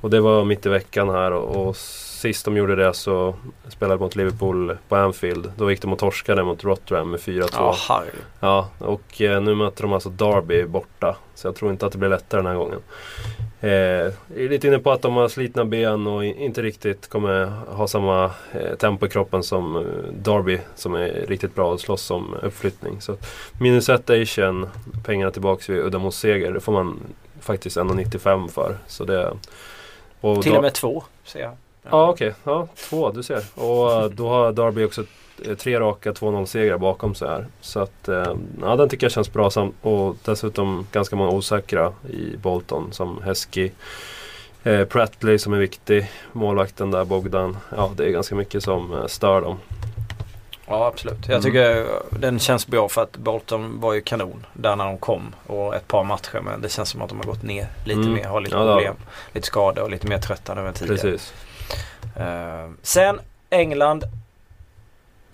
Och det var mitt i veckan här och, och sist de gjorde det så spelade de mot Liverpool på Anfield. Då gick de och torskade mot Rotherham med 4-2. Ja, herregud. Ja, och eh, nu möter de alltså Derby borta. Så jag tror inte att det blir lättare den här gången. Eh, är lite inne på att de har slitna ben och inte riktigt kommer ha samma eh, tempo i kroppen som eh, Derby som är riktigt bra att slåss om uppflyttning. Så minus ett Asian, pengarna tillbaks vid udda mot seger. Det får man faktiskt 1,95 för. Så det, och Till och med två, ser jag. Ja okej, ja, två du ser. Och eh, då har Derby också eh, tre raka 2-0 segrar bakom sig här. Så att eh, ja, den tycker jag känns bra. Och dessutom ganska många osäkra i Bolton som Heskey. Eh, Prattley som är viktig. Målvakten där Bogdan. Ja det är ganska mycket som stör dem. Ja absolut. Jag Mm. tycker den känns bra för att Bolton var ju kanon där när de kom och ett par matcher men det känns som att de har gått ner lite Mm. mer, har lite Ja, problem. Lite skador och lite mer trötta än tidigare. Precis. Eh, sen England.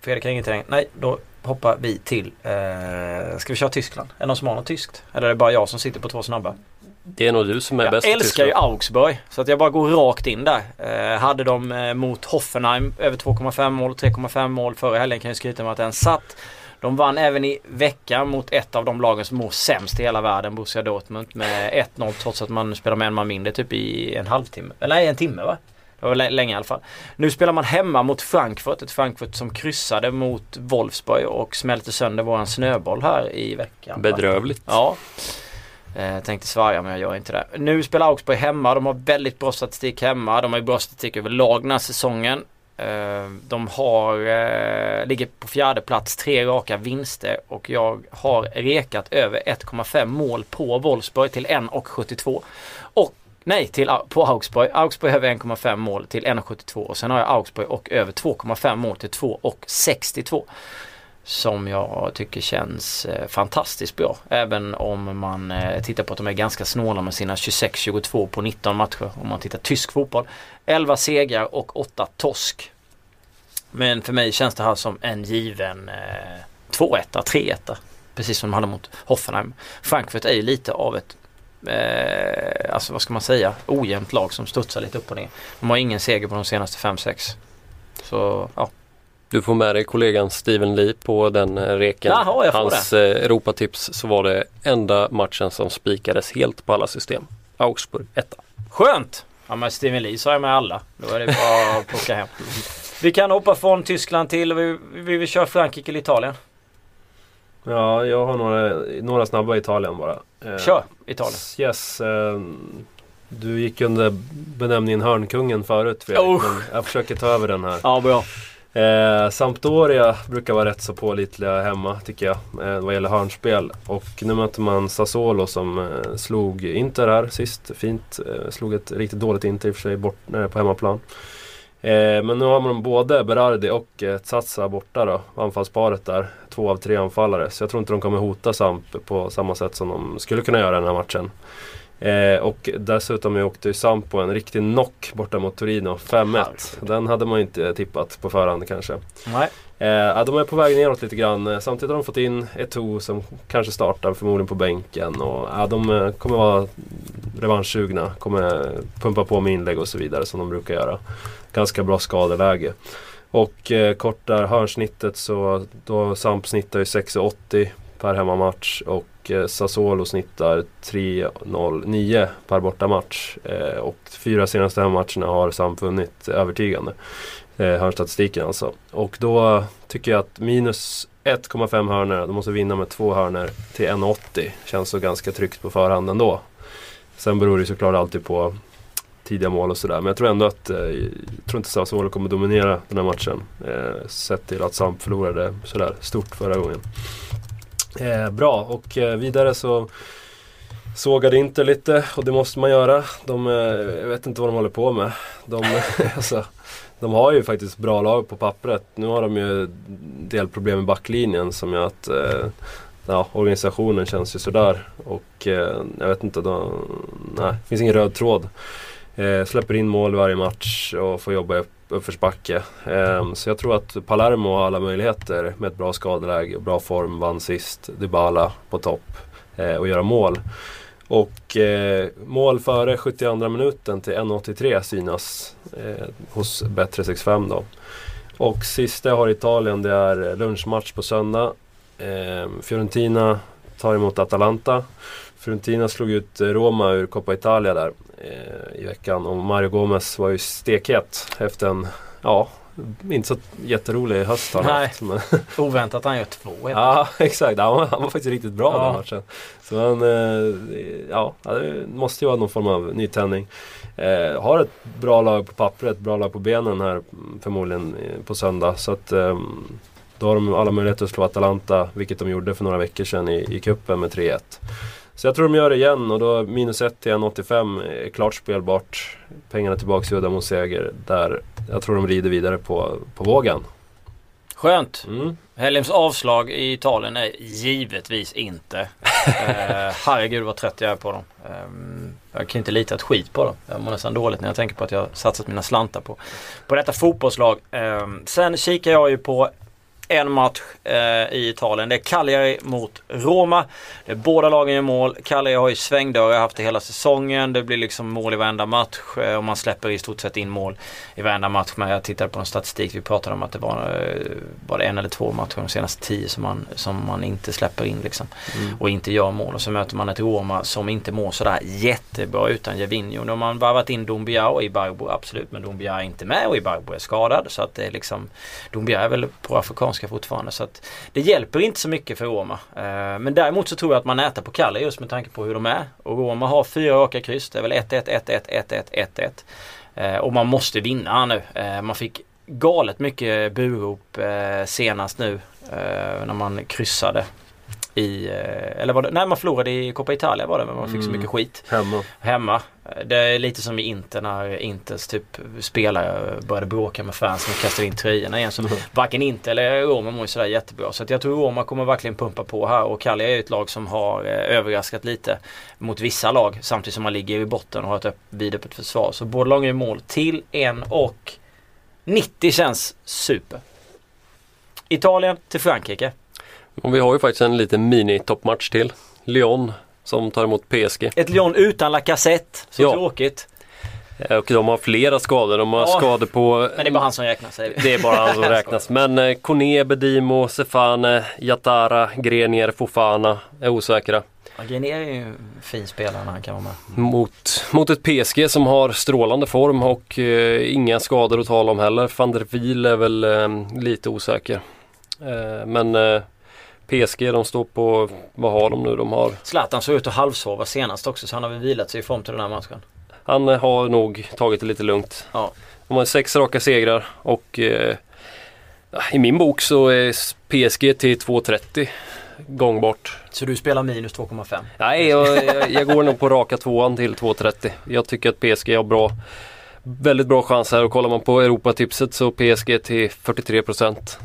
Fredrik har ingenting. Nej, då hoppar vi till. Uh, ska vi köra Tyskland? Är det någon som har något tyskt? Eller är det bara jag som sitter på två snabba? Det är nog du som är Jag bäst i älskar ju. Augsburg. Så att jag bara går rakt in där. Eh, hade de eh, mot Hoffenheim över 2,5 mål, 3,5 mål förra helgen kan jag skryta med att den satt. De vann även i veckan mot ett av de lagen som mår sämst i hela världen, Borussia Dortmund med 1-0 trots att man spelar med en man mindre typ i en halvtimme. Eller nej, en timme va? Det var lä- länge i alla fall. Nu spelar man hemma mot Frankfurt. Ett Frankfurt som kryssade mot Wolfsburg och smälte sönder våran snöboll här i veckan. Bedrövligt. Ja. Eh, tänkte svarga men jag gör inte det. Nu spelar Augsburg hemma. De har väldigt bra statistik hemma. De har ju bra statistik överlag den här säsongen. Eh, de har, eh, ligger på fjärde plats, tre raka vinster och jag har rekat över 1,5 mål på Wolfsburg till 1,72. Nej, till, på Augsburg. Augsburg över 1,5 mål till 1,72 och sen har jag Augsburg och över 2,5 mål till 2,62 som jag tycker känns eh, fantastiskt bra. Även om man eh, tittar på att de är ganska snåla med sina 26-22 på 19 matcher. Om man tittar tysk fotboll. 11 segrar och 8 torsk. Men för mig känns det här som en given eh, 2-1, 3-1. Precis som de hade mot Hoffenheim. Frankfurt är ju lite av ett eh, alltså vad ska man säga, ojämnt lag som studsar lite upp och ner. De har ingen seger på de senaste 5-6. Så ja, Du får med dig kollegan Steven Lee på den eh, reken. Jaha, Hans eh, Europatips så var det enda matchen som spikades helt på alla system. Augsburg etta. Skönt! Ja men Steven Lee sa jag med alla. Då är det bara att plocka hem. Vi kan hoppa från Tyskland till, vi, vi vill köra Frankrike eller Italien? Ja, jag har några, några snabba i Italien bara. Eh, Kör Italien. Yes. Eh, du gick under benämningen Hörnkungen förut Fredrik, Oh. men jag försöker ta över den här. Ja bra. Eh, Sampdoria brukar vara rätt så pålitliga hemma tycker jag eh, vad gäller hörnspel. Och nu möter man Sassuolo som eh, slog Inter här sist. Fint. Eh, slog ett riktigt dåligt Inter i och för sig bort, eh, på hemmaplan. Eh, men nu har man både Berardi och eh, Tsatsa borta då. Anfallsparet där. Två av tre anfallare. Så jag tror inte de kommer hota Samp på samma sätt som de skulle kunna göra i den här matchen. Eh, och dessutom åkte ju Samp på en riktig knock borta mot Torino. 5-1. Den hade man ju inte tippat på förhand kanske. Nej. Eh, de är på väg neråt lite grann. Eh, Samtidigt har de fått in Eto'o som kanske startar förmodligen på bänken. Och, ja, de eh, kommer vara revanschsugna. Kommer pumpa på med inlägg och så vidare som de brukar göra. Ganska bra skadeläge. Och eh, kort där hörnsnittet så då Samp snittar ju 6,80 per hemmamatch och eh, Sassuolo snittar 3,09 per bortamatch. Eh, och fyra senaste hemmamatcherna har Samp vunnit övertygande. Eh, hörnstatistiken alltså. Och då tycker jag att minus 1,5 hörnor, de måste vinna med två hörnor till 1,80. Känns så ganska tryggt på förhand ändå. Sen beror det såklart alltid på tidiga mål och sådär. Men jag tror ändå att, eh, jag tror inte Sassuolo kommer dominera den här matchen. Eh, sett till att Samp förlorade sådär stort förra gången. Eh, bra, och eh, vidare så sågade inte lite och det måste man göra. De, eh, jag vet inte vad de håller på med. De, alltså, de har ju faktiskt bra lag på pappret. Nu har de ju delproblem med backlinjen som gör att eh, ja, organisationen känns ju sådär. Och eh, jag vet inte, de, nej, det finns ingen röd tråd. Eh, släpper in mål varje match och får jobba upp uppförsbacke. Um, så jag tror att Palermo har alla möjligheter med ett bra skadeläge och bra form. Vann sist, Dybala på topp uh, och göra mål. Och uh, mål före 72 minuten till 1.83 synas uh, hos Bet365 då. Och sista jag har i Italien det är lunchmatch på söndag. Ehm, Fiorentina tar emot Atalanta. Fiorentina slog ut Roma ur Coppa Italia där eh, i veckan och Mario Gomez var ju stekhet efter en, ja, inte så jätterolig höst han Nej. haft. Men Oväntat han gör två. Ja. Exakt. Han var, han var faktiskt riktigt bra Ja. den matchen. Så han, eh, ja, det måste ju vara någon form av nytändning. Eh, har ett bra lag på pappret, ett bra lag på benen här mm, förmodligen eh, på söndag. Så att eh, då har de alla möjligheter att slå Atalanta, vilket de gjorde för några veckor sedan i, i cupen med 3-1. Så jag tror de gör det igen och då minus 1 till 1,85 är klart spelbart. Pengarna tillbaks i udda mot seger. Där jag tror de rider vidare på, på vågen. Skönt. Mm. Helgens avslag i Italien är givetvis inte. eh, herregud vad trött jag är på dem. Ehm, jag kan inte lita ett skit på dem. Jag mår nästan dåligt när jag tänker på att jag satsat mina slantar på, på detta fotbollslag. Ehm, sen kikar jag ju på en match eh, i Italien. Det är Cagliari mot Roma. Det är båda lagen gör mål. Cagliari har ju svängdörrar, haft det hela säsongen. Det blir liksom mål i varenda match eh, och man släpper i stort sett in mål i varenda match. Men jag tittade på en statistik. Vi pratade om att det var, eh, var det en eller två matcher de senaste tio som man, som man inte släpper in liksom. Mm. Och inte gör mål. Och så möter man ett Roma som inte mår sådär jättebra utan Gervinho. Nu har man varvat in Doumbia och Ibarbo absolut. Men Doumbia är inte med och Ibarbo är skadad. Så att det är liksom Doumbia är väl på afrikanska fortfarande. Så att det hjälper inte så mycket för Roma. Eh, men däremot så tror jag att man äter på Kalle just med tanke på hur de är. Och Roma har fyra raka kryss. Det är väl 1-1, 1-1, 1-1, 1-1. Och man måste vinna här nu. Eh, man fick galet mycket burop eh, senast nu när man kryssade. I, eh, eller var det, nej man förlorade i Coppa Italia var det men man fick så Mm. mycket skit Hemma. hemma. Det är lite som i Inter när Inters typ spelare började bråka med fans och kastade in tröjorna igen. Så varken Inter eller Roma mår ju sådär jättebra. Så jag tror Roma kommer verkligen pumpa på här och Cagliari är ju ett lag som har eh, överraskat lite mot vissa lag samtidigt som man ligger i botten och har ett vidöppet försvar. Så båda lagen gör mål till en och 90 känns super. Italien till Frankrike. Och vi har ju faktiskt en liten mini-toppmatch till. Lyon som tar emot PSG. Ett Lyon utan Lacazette. Så Ja. tråkigt. Eh, Och de har flera skador. De har Ja. skador på... Men det är bara han som räknas. Det är bara han som räknas. Men eh, Kone, Bedimo, Sefane, Jatara, Grenier, Fofana är osäkra. Ja, Grenier är ju en fin spelare när han kan vara med. Mot, mot ett PSG som har strålande form och eh, inga skador att tala om heller. Van der Wiel är väl eh, lite osäker. Eh, men eh, PSG de står på, vad har de nu? De har, Zlatan såg ut att halvsova senast också så han har väl vilat sig i form till den här matchen. han eh, har nog tagit det lite lugnt. Ja. De har sex raka segrar och eh, i min bok så är PSG till 2,30 gångbart. Så du spelar minus 2,5? Nej, jag, jag, jag går nog på raka tvåan till 2,30. Jag tycker att PSG har bra Väldigt bra chans här och kollar man på Europatipset så PSG till 43%.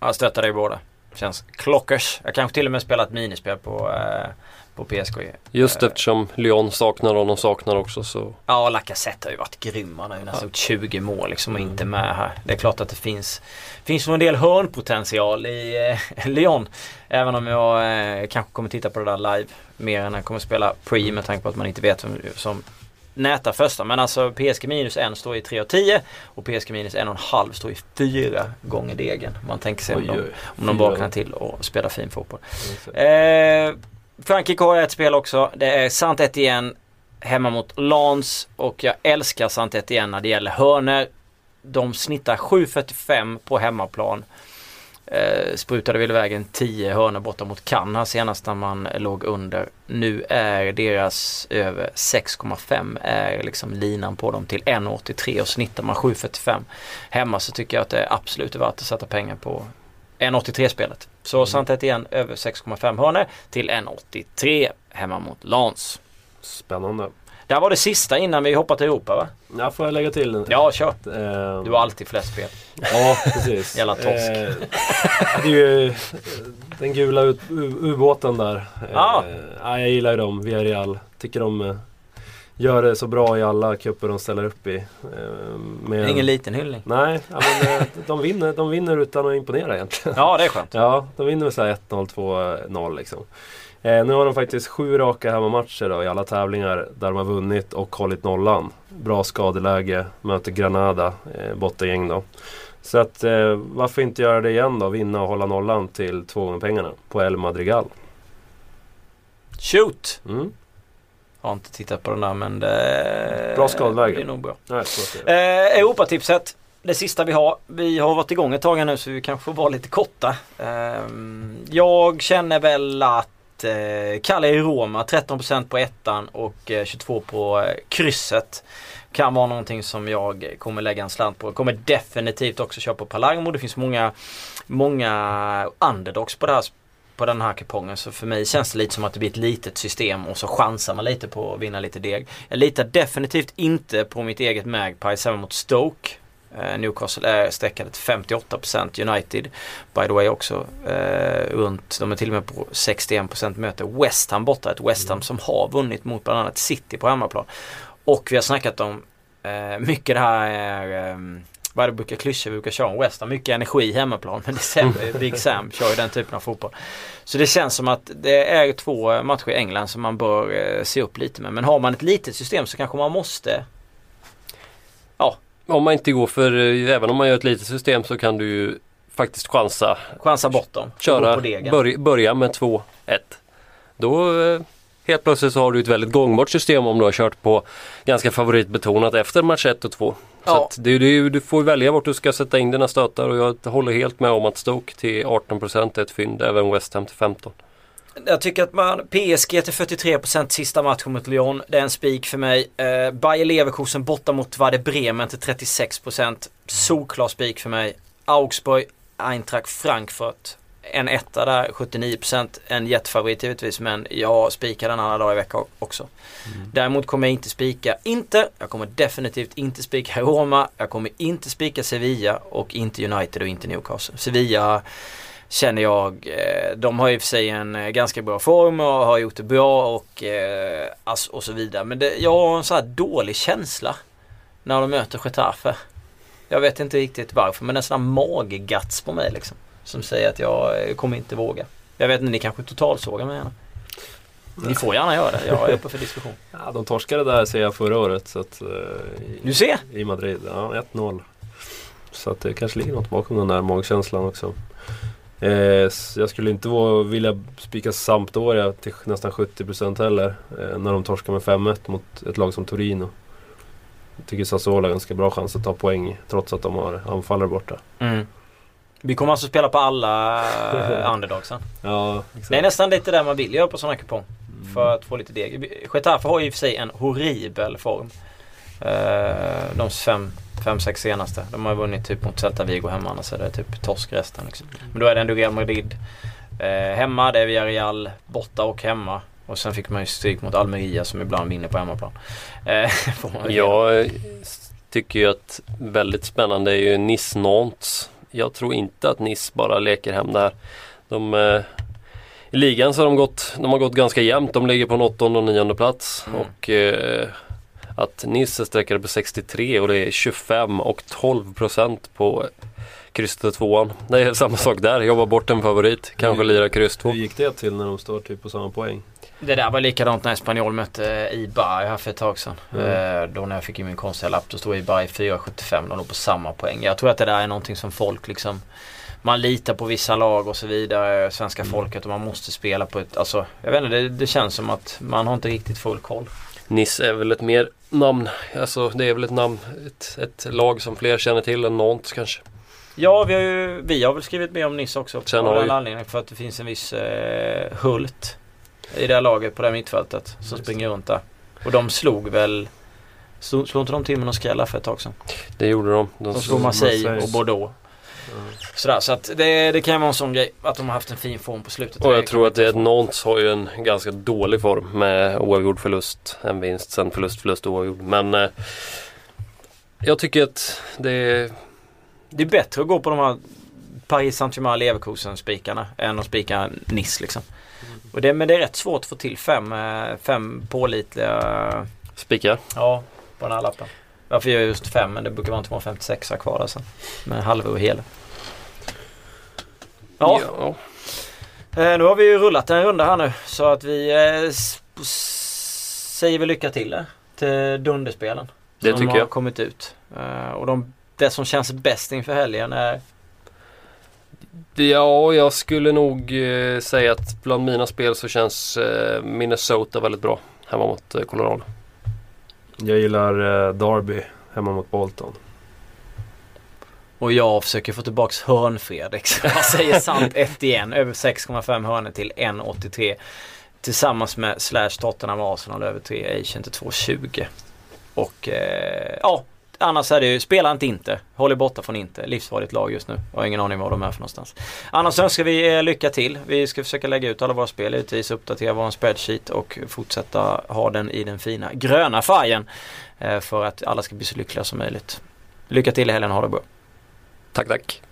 Jag stöttar dig båda. Känns klockers. Jag kanske till och med spelar ett minispel på, eh, på PSG. Just Eh. eftersom Lyon saknar honom saknar också så. Ja, Lacazette har ju varit grym. Han har ju nästan gjort 20 mål liksom och inte med här. Det är klart att det finns, finns en del hörnpotential i eh, Lyon. Även om jag eh, kanske kommer titta på det där live mer än jag kommer spela pre med tanke på att man inte vet vem som nätar första. Men alltså PSG minus 1 står i 3,10 och PSG minus 1,5 står i 4 gånger degen. Man tänker sig om de, om de vaknar till och spelar fin fotboll. Eh, Frankrike har ett spel också. Det är Sant Etienne hemma mot Lens och jag älskar Sant Etienne när det gäller hörner. De snittar 7,45 på hemmaplan. Eh, sprutade väl iväg 10 hörnor borta mot här senast när man låg under. Nu är deras över 6,5 är liksom linan på dem till 1,83 och snittar man 7,45 hemma så tycker jag att det är absolut värt att sätta pengar på 1,83 spelet. Så Sant Etienne över 6,5 hörnor till 1,83 hemma mot Lens. Spännande. Det här var det sista innan vi hoppar till Europa va? Ja, får jag lägga till en? Ja, kör. Eh, Du har alltid flest spel. Ja, precis. Jävla torsk. Eh, det är ju eh, den gula ubåten där. Ja. ja, jag gillar ju dem, Villarreal. Tycker de gör det så bra i alla cuper de ställer upp i. Eh, med- Ingen liten hyllning. Nej, ja, men, eh, de, vinner, de vinner utan att imponera egentligen. Ja, det är skönt. Ja, de vinner med så här 1-0, 2-0 liksom. Eh, nu har de faktiskt sju raka hemmamatcher då, i alla tävlingar där de har vunnit och hållit nollan. Bra skadeläge, möter Granada, eh, bottengäng då. Så att eh, varför inte göra det igen då? Vinna och hålla nollan till två gånger pengarna på El Madrigal. Shoot! Mm. Har inte tittat på den där men det Bra skadeläge. Det är nog bra. Nej. Eh, Europatipset. Det sista vi har. Vi har varit igång ett tag här nu så vi kanske får vara lite korta. Ehm, jag känner väl att eh, Kalle i Roma 13% på ettan och eh, 22 på eh, krysset. Kan vara någonting som jag kommer lägga en slant på. Jag kommer definitivt också köpa på Palermo. Det finns många, många underdogs på det här på den här kupongen. Så för mig känns det lite som att det blir ett litet system och så chansar man lite på att vinna lite deg. Jag litar definitivt inte på mitt eget Magpies hemma mot Stoke. Eh, Newcastle är sträckade till 58% United. By the way också eh, runt, de är till och med på 61% möter West Ham borta. Ett West Ham som har vunnit mot bland annat City på hemmaplan. Och vi har snackat om eh, mycket det här är eh, vad det brukar klyschor brukar köra om West Ham. Mycket energi hemmaplan men det sämre. Big Sam kör ju den typen av fotboll. Så det känns som att det är två matcher i England som man bör eh, se upp lite med. Men har man ett litet system så kanske man måste Om man inte går för, eh, även om man gör ett litet system så kan du ju faktiskt chansa. chansa bort dem. Köra, börja, börja med 2-1. Då eh, helt plötsligt så har du ett väldigt gångbart system om du har kört på ganska favoritbetonat efter match 1 och 2. Så Ja. att det, det, du får välja vart du ska sätta in dina stötar och jag håller helt med om att Stoke till 18% är ett fynd, även West Ham till 15%. Jag tycker att man, PSG till 43% sista matchen mot Lyon. Det är en spik för mig. Eh, Bayer Leverkusen borta mot Werder Bremen till 36%. Solklar spik för mig. Augsburg, Eintracht Frankfurt. En etta där, 79%. En jättefavorit givetvis men jag spikar den alla dagar i veckan också. Däremot kommer jag inte spika Inter. Jag kommer definitivt inte spika Roma. Jag kommer inte spika Sevilla och inte United och inte Newcastle. Sevilla känner jag, eh, de har i och för sig en eh, ganska bra form och har gjort det bra och, eh, och så vidare. Men det, jag har en så här dålig känsla när de möter Getafe. Jag vet inte riktigt varför men en sån här magegats på mig liksom. Som säger att jag eh, kommer inte våga. Jag vet inte, ni kanske totalsågar mig gärna. Ni får gärna göra det. Jag är uppe för diskussion. Ja, de torskade där ser jag förra året. Så att, eh, Du ser! i, I Madrid. Ja, 1-0. Så att det kanske ligger något bakom den där magkänslan också. Eh, jag skulle inte vilja spika Sampdoria till nästan 70% heller. Eh, när de torskar med 5-1 mot ett lag som Torino. Jag tycker Sassuolo har ganska bra chans att ta poäng trots att de har anfallare borta. Mm. Vi kommer alltså spela på alla eh, underdogsen. Ja, exakt. Det är nästan lite där man vill göra på sådana kupong. För att få lite deg. Getafe har ju i och för sig en horribel form. Eh, de fem, fem, sex senaste. De har vunnit typ mot Celta Vigo hemma. Annars är det typ torsk resten. Liksom. Men då är det ändå Real Madrid. Eh, hemma, det är Villarreal borta och hemma. Och sen fick man ju stryk mot Almeria som ibland vinner på hemmaplan. Jag tycker ju att väldigt spännande är ju Nice Nantes. Jag tror inte att Nice bara leker hem där. De, eh, I ligan så har de gått, de har gått ganska jämnt. De ligger på en åttonde och nionde plats. Mm. Och eh, att Nice är sträckade på 63 och det är 25 och 12 procent på krysset tvåan. Det är samma sak där. Jobba bort en favorit. Kanske lira kryss två. Hur gick det till när de står typ på samma poäng? Det där var likadant när Espanyol mötte Ibar här för ett tag sedan. Mm. Eh, Då när jag fick in min konstiga lapp då stod Ibar i 4,75. De låg på samma poäng. Jag tror att det där är någonting som folk liksom man litar på vissa lag och så vidare, svenska Mm. folket och man måste spela på ett, alltså jag vet inte, det, det känns som att man har inte riktigt full koll. Nice är väl ett mer namn, alltså det är väl ett namn, ett, ett lag som fler känner till än Nantes kanske. Ja, vi har ju vi har väl skrivit med om Nice också. Sen av den anledningen för att det finns en viss eh, Hult i det här laget på det här mittfältet som Just springer runt där. Och de slog väl, slog, slog inte de till med någon skrälla för ett tag sedan? Det gjorde de. De, De slog Marseille Marseille. och Bordeaux. Sådär, så att det, det kan ju vara en sån grej att de har haft en fin form på slutet. och jag tror att det är Nantes har ju en ganska dålig form med oavgjord förlust, en vinst, sen förlust, förlust, oavgjord. Men eh, jag tycker att det är Det är bättre att gå på de här Paris Saint-Germain Leverkusen spikarna än att spika Nice liksom. Och det, men det är rätt svårt att få till fem, eh, fem pålitliga spikar. Ja, på den här lappen. Varför gör jag just fem men det brukar vara inte vara 56 kvar där sen. Med halva och hela. Ja, ja. Eh, nu har vi ju rullat en runda här nu så att vi eh, säger väl lycka till eh, till Dunderspelen. Det som tycker har jag. kommit ut. Eh, och de, det som känns bäst inför helgen är Ja, jag skulle nog eh, säga att bland mina spel så känns eh, Minnesota väldigt bra hemma mot eh, Colorado. Jag gillar eh, Derby hemma mot Bolton. och jag försöker få tillbaks hörn-Fredrik. Så Jag säger sant 1 igen. Över 6,5 hörnor till 1,83. Tillsammans med Slash Tottenham Arsenal över 3 Asian till 2,20. Och eh, ja, annars är det ju, spela inte inte. Håll er borta från inte. Livsfarligt lag just nu. Jag har ingen aning var de är för någonstans. Annars önskar vi lycka till. Vi ska försöka lägga ut alla våra spel givetvis, uppdatera vår spreadsheet och fortsätta ha den i den fina gröna färgen. Eh, för att alla ska bli så lyckliga som möjligt. Lycka till i helgen, ha det bra. Tack, tack.